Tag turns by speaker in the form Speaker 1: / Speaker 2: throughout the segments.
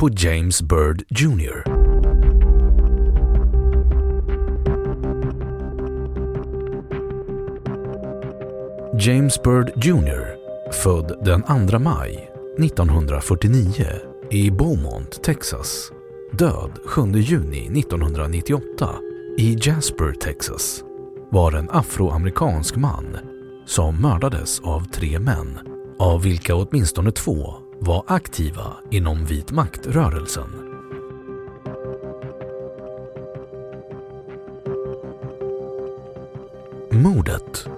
Speaker 1: På James Byrd Jr. James Byrd Jr. född den 2 maj 1949 i Beaumont, Texas. Död 7 juni 1998 i Jasper, Texas var en afroamerikansk man som mördades av tre män, av vilka åtminstone två var aktiva inom vit maktrörelsen. Mordet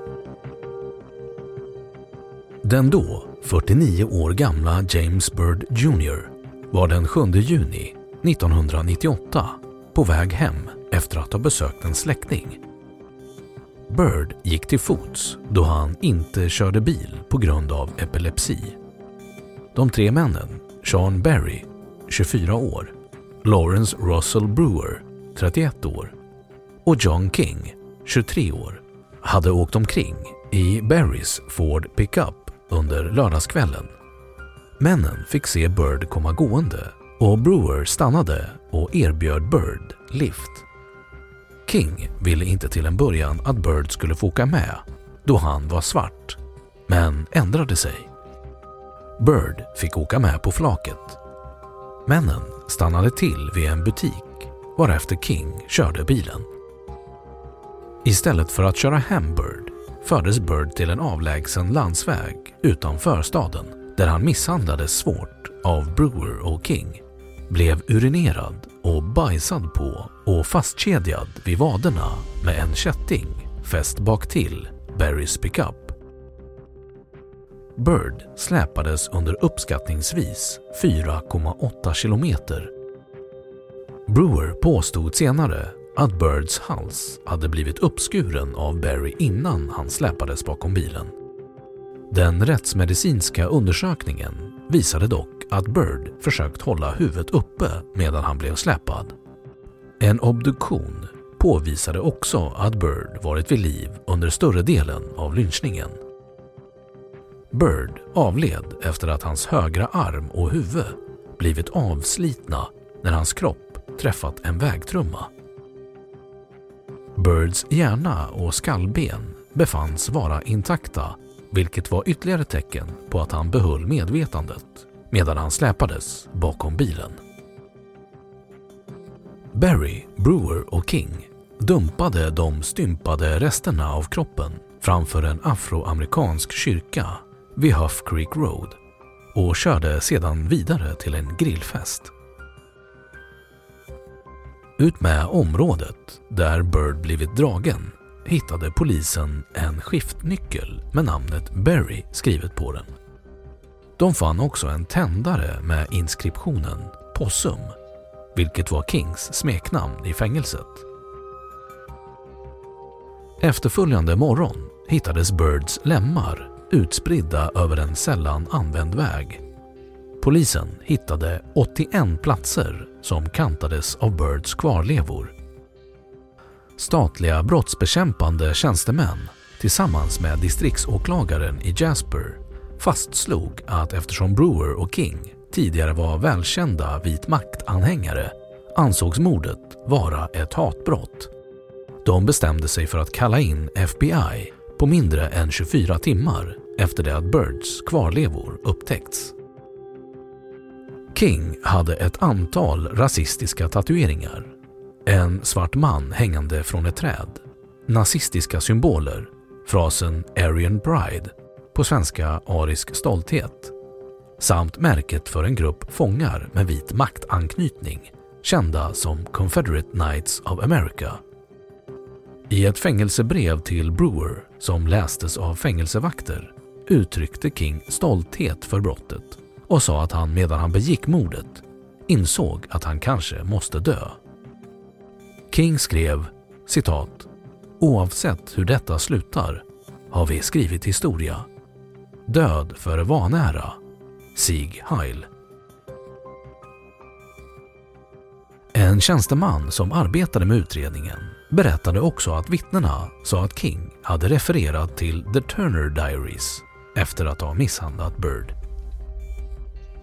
Speaker 1: Den då 49 år gamla James Bird Jr var den 7 juni 1998 på väg hem efter att ha besökt en släkting. Bird gick till fots då han inte körde bil på grund av epilepsi. De tre männen, Sean Berry, 24 år, Lawrence Russell Brewer, 31 år och John King, 23 år, hade åkt omkring i Berrys Ford pickup under lördagskvällen. Männen fick se Bird komma gående och Brewer stannade och erbjöd Bird lift. King ville inte till en början att Bird skulle få åka med då han var svart, men ändrade sig. Bird fick åka med på flaket. Männen stannade till vid en butik varefter King körde bilen. Istället för att köra hem Bird fördes Bird till en avlägsen landsväg utanför staden där han misshandlades svårt av Brewer och King, blev urinerad och bajsad på och fastkedjad vid vaderna med en kätting fäst bak till Barrys pickup. Bird släpades under uppskattningsvis 4,8 kilometer. Brewer påstod senare att Birds hals hade blivit uppskuren av Barry innan han släpades bakom bilen. Den rättsmedicinska undersökningen visade dock att Bird försökt hålla huvudet uppe medan han blev släpad. En obduktion påvisade också att Bird varit vid liv under större delen av lynchningen. Bird avled efter att hans högra arm och huvud blivit avslitna när hans kropp träffat en vägtrumma. Birds hjärna och skallben befanns vara intakta vilket var ytterligare tecken på att han behöll medvetandet medan han släpades bakom bilen. Barry, Brewer och King dumpade de stympade resterna av kroppen framför en afroamerikansk kyrka vid Huff Creek Road och körde sedan vidare till en grillfest. Utmed området där Bird blivit dragen hittade polisen en skiftnyckel med namnet Berry skrivet på den. De fann också en tändare med inskriptionen Possum, vilket var Kings smeknamn i fängelset. Efterföljande morgon hittades Birds lemmar utspridda över en sällan använd väg. Polisen hittade 81 platser som kantades av Birds kvarlevor. Statliga brottsbekämpande tjänstemän tillsammans med distriktsåklagaren i Jasper fastslog att eftersom Brewer och King tidigare var välkända vit makt-anhängare ansågs mordet vara ett hatbrott. De bestämde sig för att kalla in FBI på mindre än 24 timmar efter det att Birds kvarlevor upptäckts. King hade ett antal rasistiska tatueringar. En svart man hängande från ett träd, nazistiska symboler, frasen “Aryan Pride” på svenska arisk stolthet samt märket för en grupp fångar med vit maktanknytning kända som Confederate Knights of America. I ett fängelsebrev till Brewer som lästes av fängelsevakter uttryckte King stolthet för brottet och sa att han medan han begick mordet insåg att han kanske måste dö. King skrev citat Oavsett hur detta slutar har vi skrivit historia. Död för vanära. Sieg Heil. En tjänsteman som arbetade med utredningen berättade också att vittnena sa att King hade refererat till The Turner Diaries efter att ha misshandlat Bird.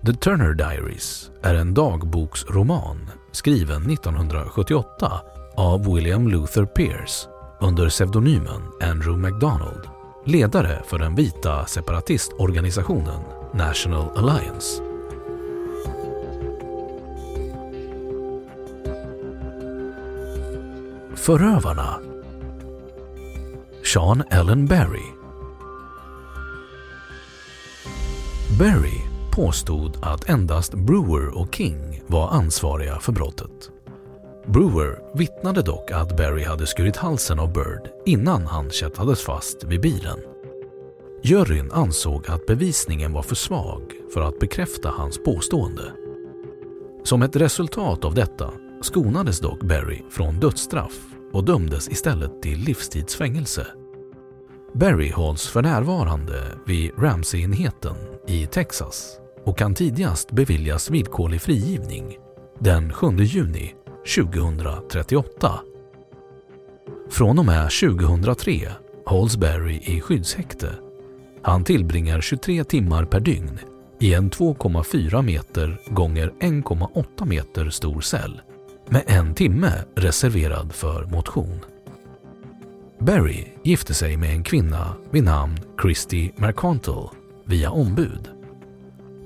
Speaker 1: The Turner Diaries är en dagboksroman skriven 1978 av William Luther Pierce under pseudonymen Andrew MacDonald, ledare för den vita separatistorganisationen National Alliance. Förövarna Sean Ellen Berry Berry påstod att endast Brewer och King var ansvariga för brottet. Brewer vittnade dock att Berry hade skurit halsen av Bird innan han kättades fast vid bilen. Juryn ansåg att bevisningen var för svag för att bekräfta hans påstående. Som ett resultat av detta skonades dock Berry från dödsstraff och dömdes istället till livstidsfängelse. Berry hålls för närvarande vid Ramsey-enheten i Texas och kan tidigast beviljas villkorlig frigivning den 7 juni 2038. Från och med 2003 hålls Barry i skyddshäkte. Han tillbringar 23 timmar per dygn i en 2,4 meter gånger 1,8 meter stor cell med en timme reserverad för motion. Barry gifte sig med en kvinna vid namn Christy Mercantle via ombud.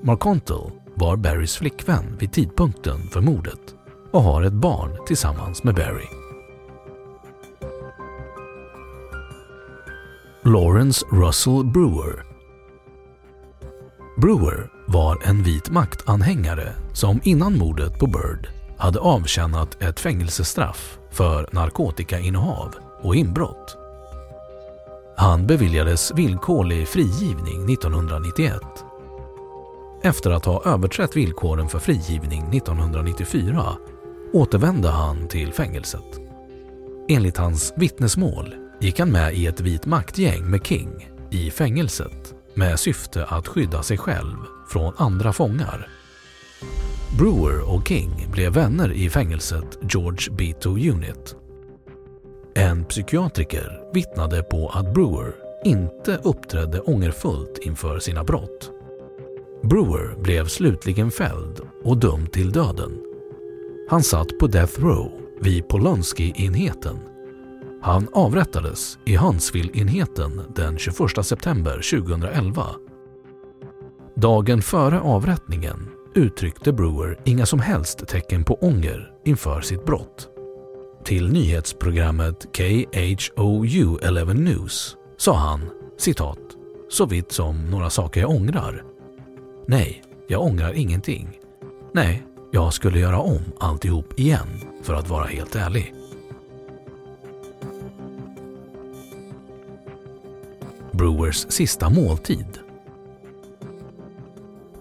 Speaker 1: Mercantle var Barrys flickvän vid tidpunkten för mordet och har ett barn tillsammans med Barry. Lawrence Russell Brewer Brewer var en vit maktanhängare som innan mordet på Bird hade avtjänat ett fängelsestraff för narkotikainnehav och inbrott. Han beviljades villkorlig frigivning 1991. Efter att ha överträtt villkoren för frigivning 1994 återvände han till fängelset. Enligt hans vittnesmål gick han med i ett vit maktgäng med King i fängelset med syfte att skydda sig själv från andra fångar. Brewer och King blev vänner i fängelset George B2 Unit. En psykiatriker vittnade på att Brewer inte uppträdde ångerfullt inför sina brott. Brewer blev slutligen fälld och dömd till döden han satt på Death Row vid Polonsky-enheten. Han avrättades i Huntsville-enheten den 21 september 2011. Dagen före avrättningen uttryckte Brewer inga som helst tecken på ånger inför sitt brott. Till nyhetsprogrammet KHOU 11 News sa han citat “så vitt som några saker jag ångrar”. Nej, jag ångrar ingenting. Nej, jag skulle göra om alltihop igen, för att vara helt ärlig. Brewers sista måltid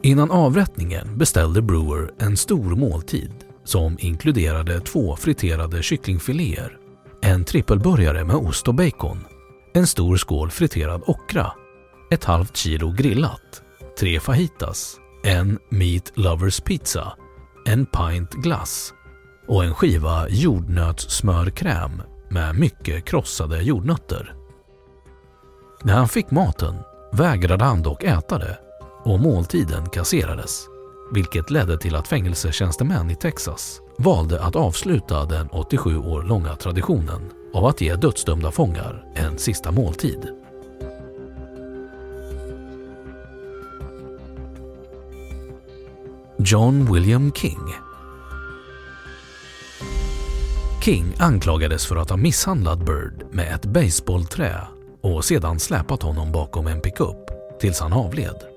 Speaker 1: Innan avrättningen beställde Brewer en stor måltid som inkluderade två friterade kycklingfiléer, en trippelburgare med ost och bacon, en stor skål friterad okra, ett halvt kilo grillat, tre fajitas, en Meat Lovers Pizza, en pint glass och en skiva jordnötssmörkräm med mycket krossade jordnötter. När han fick maten vägrade han dock äta det och måltiden kasserades, vilket ledde till att fängelsetjänstemän i Texas valde att avsluta den 87 år långa traditionen av att ge dödsdömda fångar en sista måltid. John William King King anklagades för att ha misshandlat Bird med ett baseballträ och sedan släpat honom bakom en pickup tills han avled.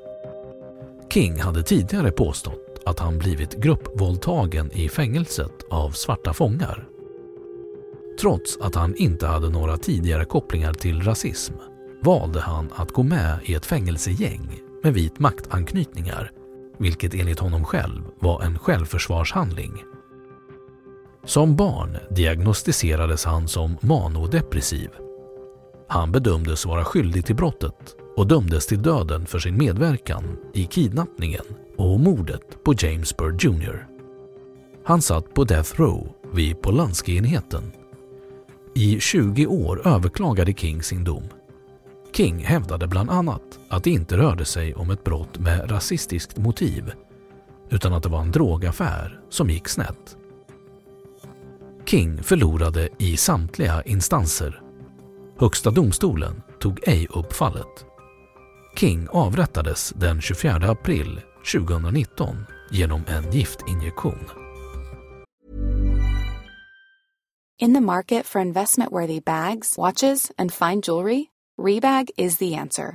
Speaker 1: King hade tidigare påstått att han blivit gruppvåldtagen i fängelset av svarta fångar. Trots att han inte hade några tidigare kopplingar till rasism valde han att gå med i ett fängelsegäng med vit maktanknytningar vilket enligt honom själv var en självförsvarshandling. Som barn diagnostiserades han som manodepressiv. Han bedömdes vara skyldig till brottet och dömdes till döden för sin medverkan i kidnappningen och mordet på James Byrd Jr. Han satt på Death Row vid Polanski-enheten. I 20 år överklagade King sin dom King hävdade bland annat att det inte rörde sig om ett brott med rasistiskt motiv utan att det var en drogaffär som gick snett. King förlorade i samtliga instanser. Högsta domstolen tog ej upp fallet. King avrättades den 24 april 2019 genom en giftinjektion.
Speaker 2: In the market for investment-worthy bags, watches and fine jewelry Rebag is the answer.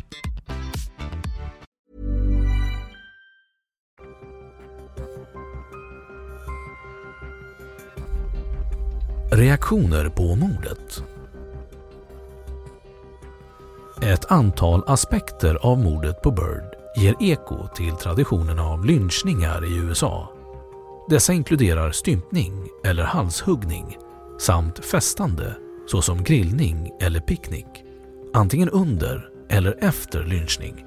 Speaker 1: Reaktioner på mordet Ett antal aspekter av mordet på Bird ger eko till traditionen av lynchningar i USA. Dessa inkluderar stympning eller halshuggning samt festande såsom grillning eller picknick, antingen under eller efter lynchning.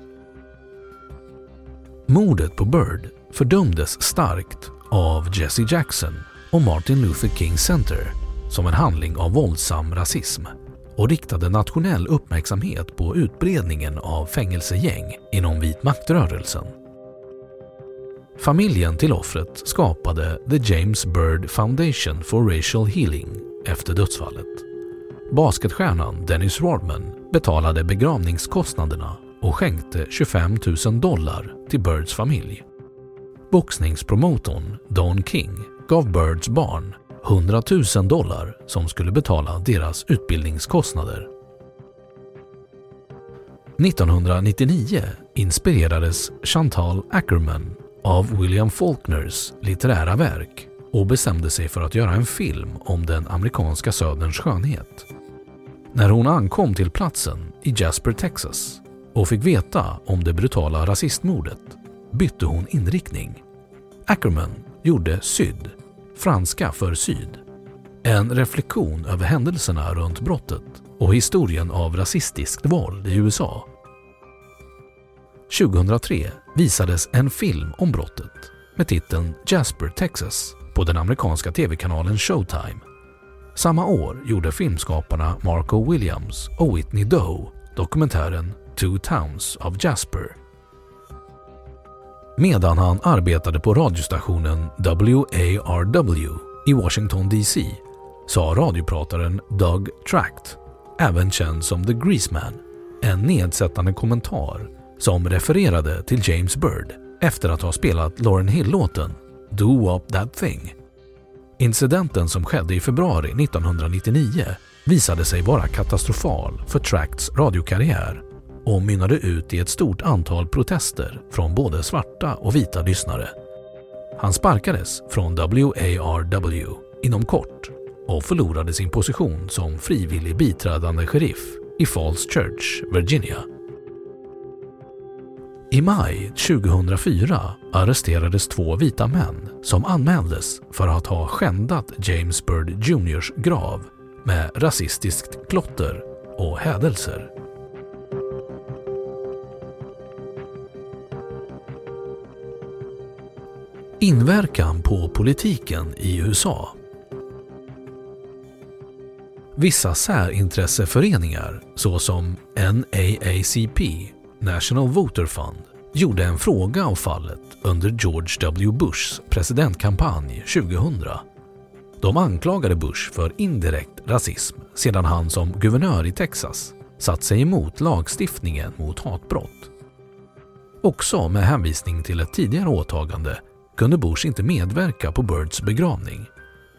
Speaker 1: Mordet på Bird fördömdes starkt av Jesse Jackson och Martin Luther King Center som en handling av våldsam rasism och riktade nationell uppmärksamhet på utbredningen av fängelsegäng inom vit maktrörelsen. Familjen till offret skapade The James Byrd Foundation for Racial Healing efter dödsfallet. Basketstjärnan Dennis Rodman betalade begravningskostnaderna och skänkte 25 000 dollar till Birds familj. Boxningspromotorn Don King gav Birds barn 100 000 dollar som skulle betala deras utbildningskostnader. 1999 inspirerades Chantal Ackerman av William Faulkners litterära verk och bestämde sig för att göra en film om den amerikanska söderns skönhet. När hon ankom till platsen i Jasper, Texas och fick veta om det brutala rasistmordet bytte hon inriktning. Ackerman gjorde Syd franska för syd. En reflektion över händelserna runt brottet och historien av rasistiskt våld i USA. 2003 visades en film om brottet med titeln Jasper, Texas på den amerikanska tv-kanalen Showtime. Samma år gjorde filmskaparna Marco Williams och Whitney Doe dokumentären Two Towns of Jasper. Medan han arbetade på radiostationen WARW i Washington DC sa radioprataren Doug Tract, även känd som The Greaseman, en nedsättande kommentar som refererade till James Bird efter att ha spelat Lauren Hill-låten Do Up That Thing. Incidenten som skedde i februari 1999 visade sig vara katastrofal för Tracts radiokarriär och mynnade ut i ett stort antal protester från både svarta och vita lyssnare. Han sparkades från WARW inom kort och förlorade sin position som frivillig biträdande sheriff i Falls Church, Virginia. I maj 2004 arresterades två vita män som anmäldes för att ha skändat James Bird Jrs grav med rasistiskt klotter och hädelser. Inverkan på politiken i USA Vissa särintresseföreningar såsom NAACP, National Voter Fund, gjorde en fråga av fallet under George W. Bushs presidentkampanj 2000. De anklagade Bush för indirekt rasism sedan han som guvernör i Texas satt sig emot lagstiftningen mot hatbrott. Också med hänvisning till ett tidigare åtagande kunde Bush inte medverka på Birds begravning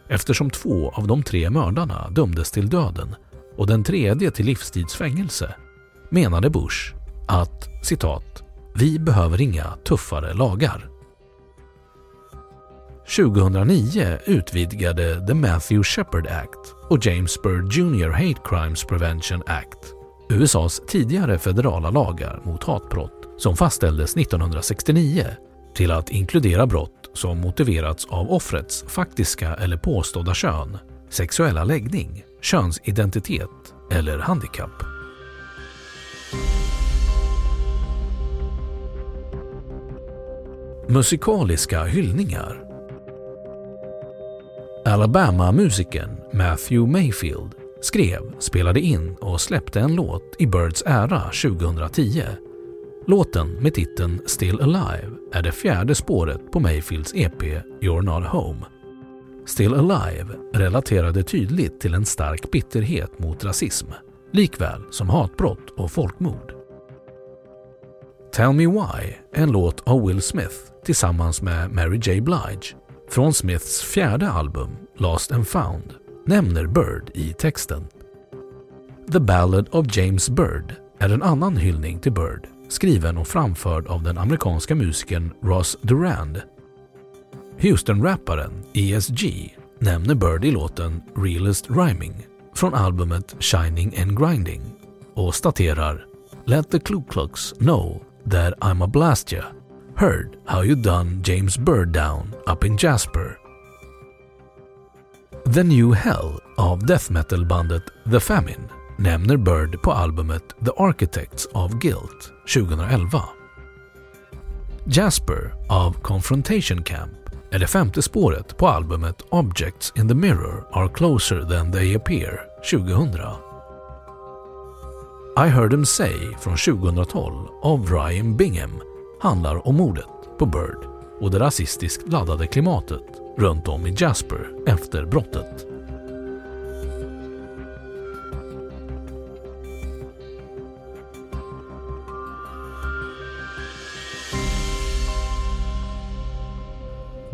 Speaker 1: eftersom två av de tre mördarna dömdes till döden och den tredje till livstidsfängelse menade Bush att citat “Vi behöver inga tuffare lagar”. 2009 utvidgade The Matthew Shepard Act och James Byrd Jr Hate Crimes Prevention Act USAs tidigare federala lagar mot hatbrott som fastställdes 1969 till att inkludera brott som motiverats av offrets faktiska eller påstådda kön, sexuella läggning, könsidentitet eller handikapp. Musikaliska hyllningar Alabama-musikern Matthew Mayfield skrev, spelade in och släppte en låt i Birds ära 2010 Låten med titeln Still Alive är det fjärde spåret på Mayfields EP You're Not Home. Still Alive relaterade tydligt till en stark bitterhet mot rasism, likväl som hatbrott och folkmord. Tell Me Why, är en låt av Will Smith tillsammans med Mary J Blige från Smiths fjärde album Lost and Found, nämner Bird i texten. The Ballad of James Bird är en annan hyllning till Bird skriven och framförd av den amerikanska musikern Ross Durand. Houston-rapparen ESG nämner Bird i låten Realist Rhyming från albumet Shining and Grinding och staterar “Let the Ku Klux know that I'm a blast ya. Heard how you done James Bird down up in Jasper.” The New Hell av death metal-bandet The Famine nämner Bird på albumet The Architects of Guilt 2011. Jasper av Confrontation Camp är det femte spåret på albumet Objects in the Mirror are closer than they appear 2000. I heard Him say från 2012 av Ryan Bingham handlar om mordet på Bird och det rasistiskt laddade klimatet runt om i Jasper efter brottet.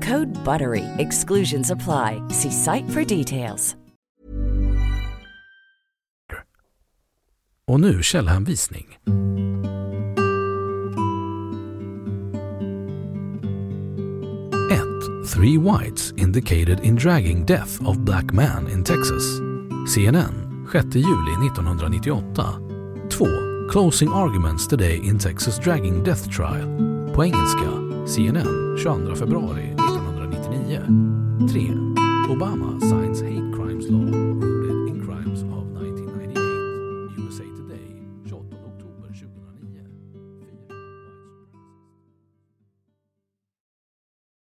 Speaker 3: Code BUTTERY. Exclusions apply. See site for details.
Speaker 1: Och nu källhänvisning. 1. Three whites indicated in dragging death of black man in Texas. CNN 6 juli 1998. 2. Closing arguments today in Texas dragging death trial. På engelska CNN 22 februari 2009. 3. Obama signs hate crimes law.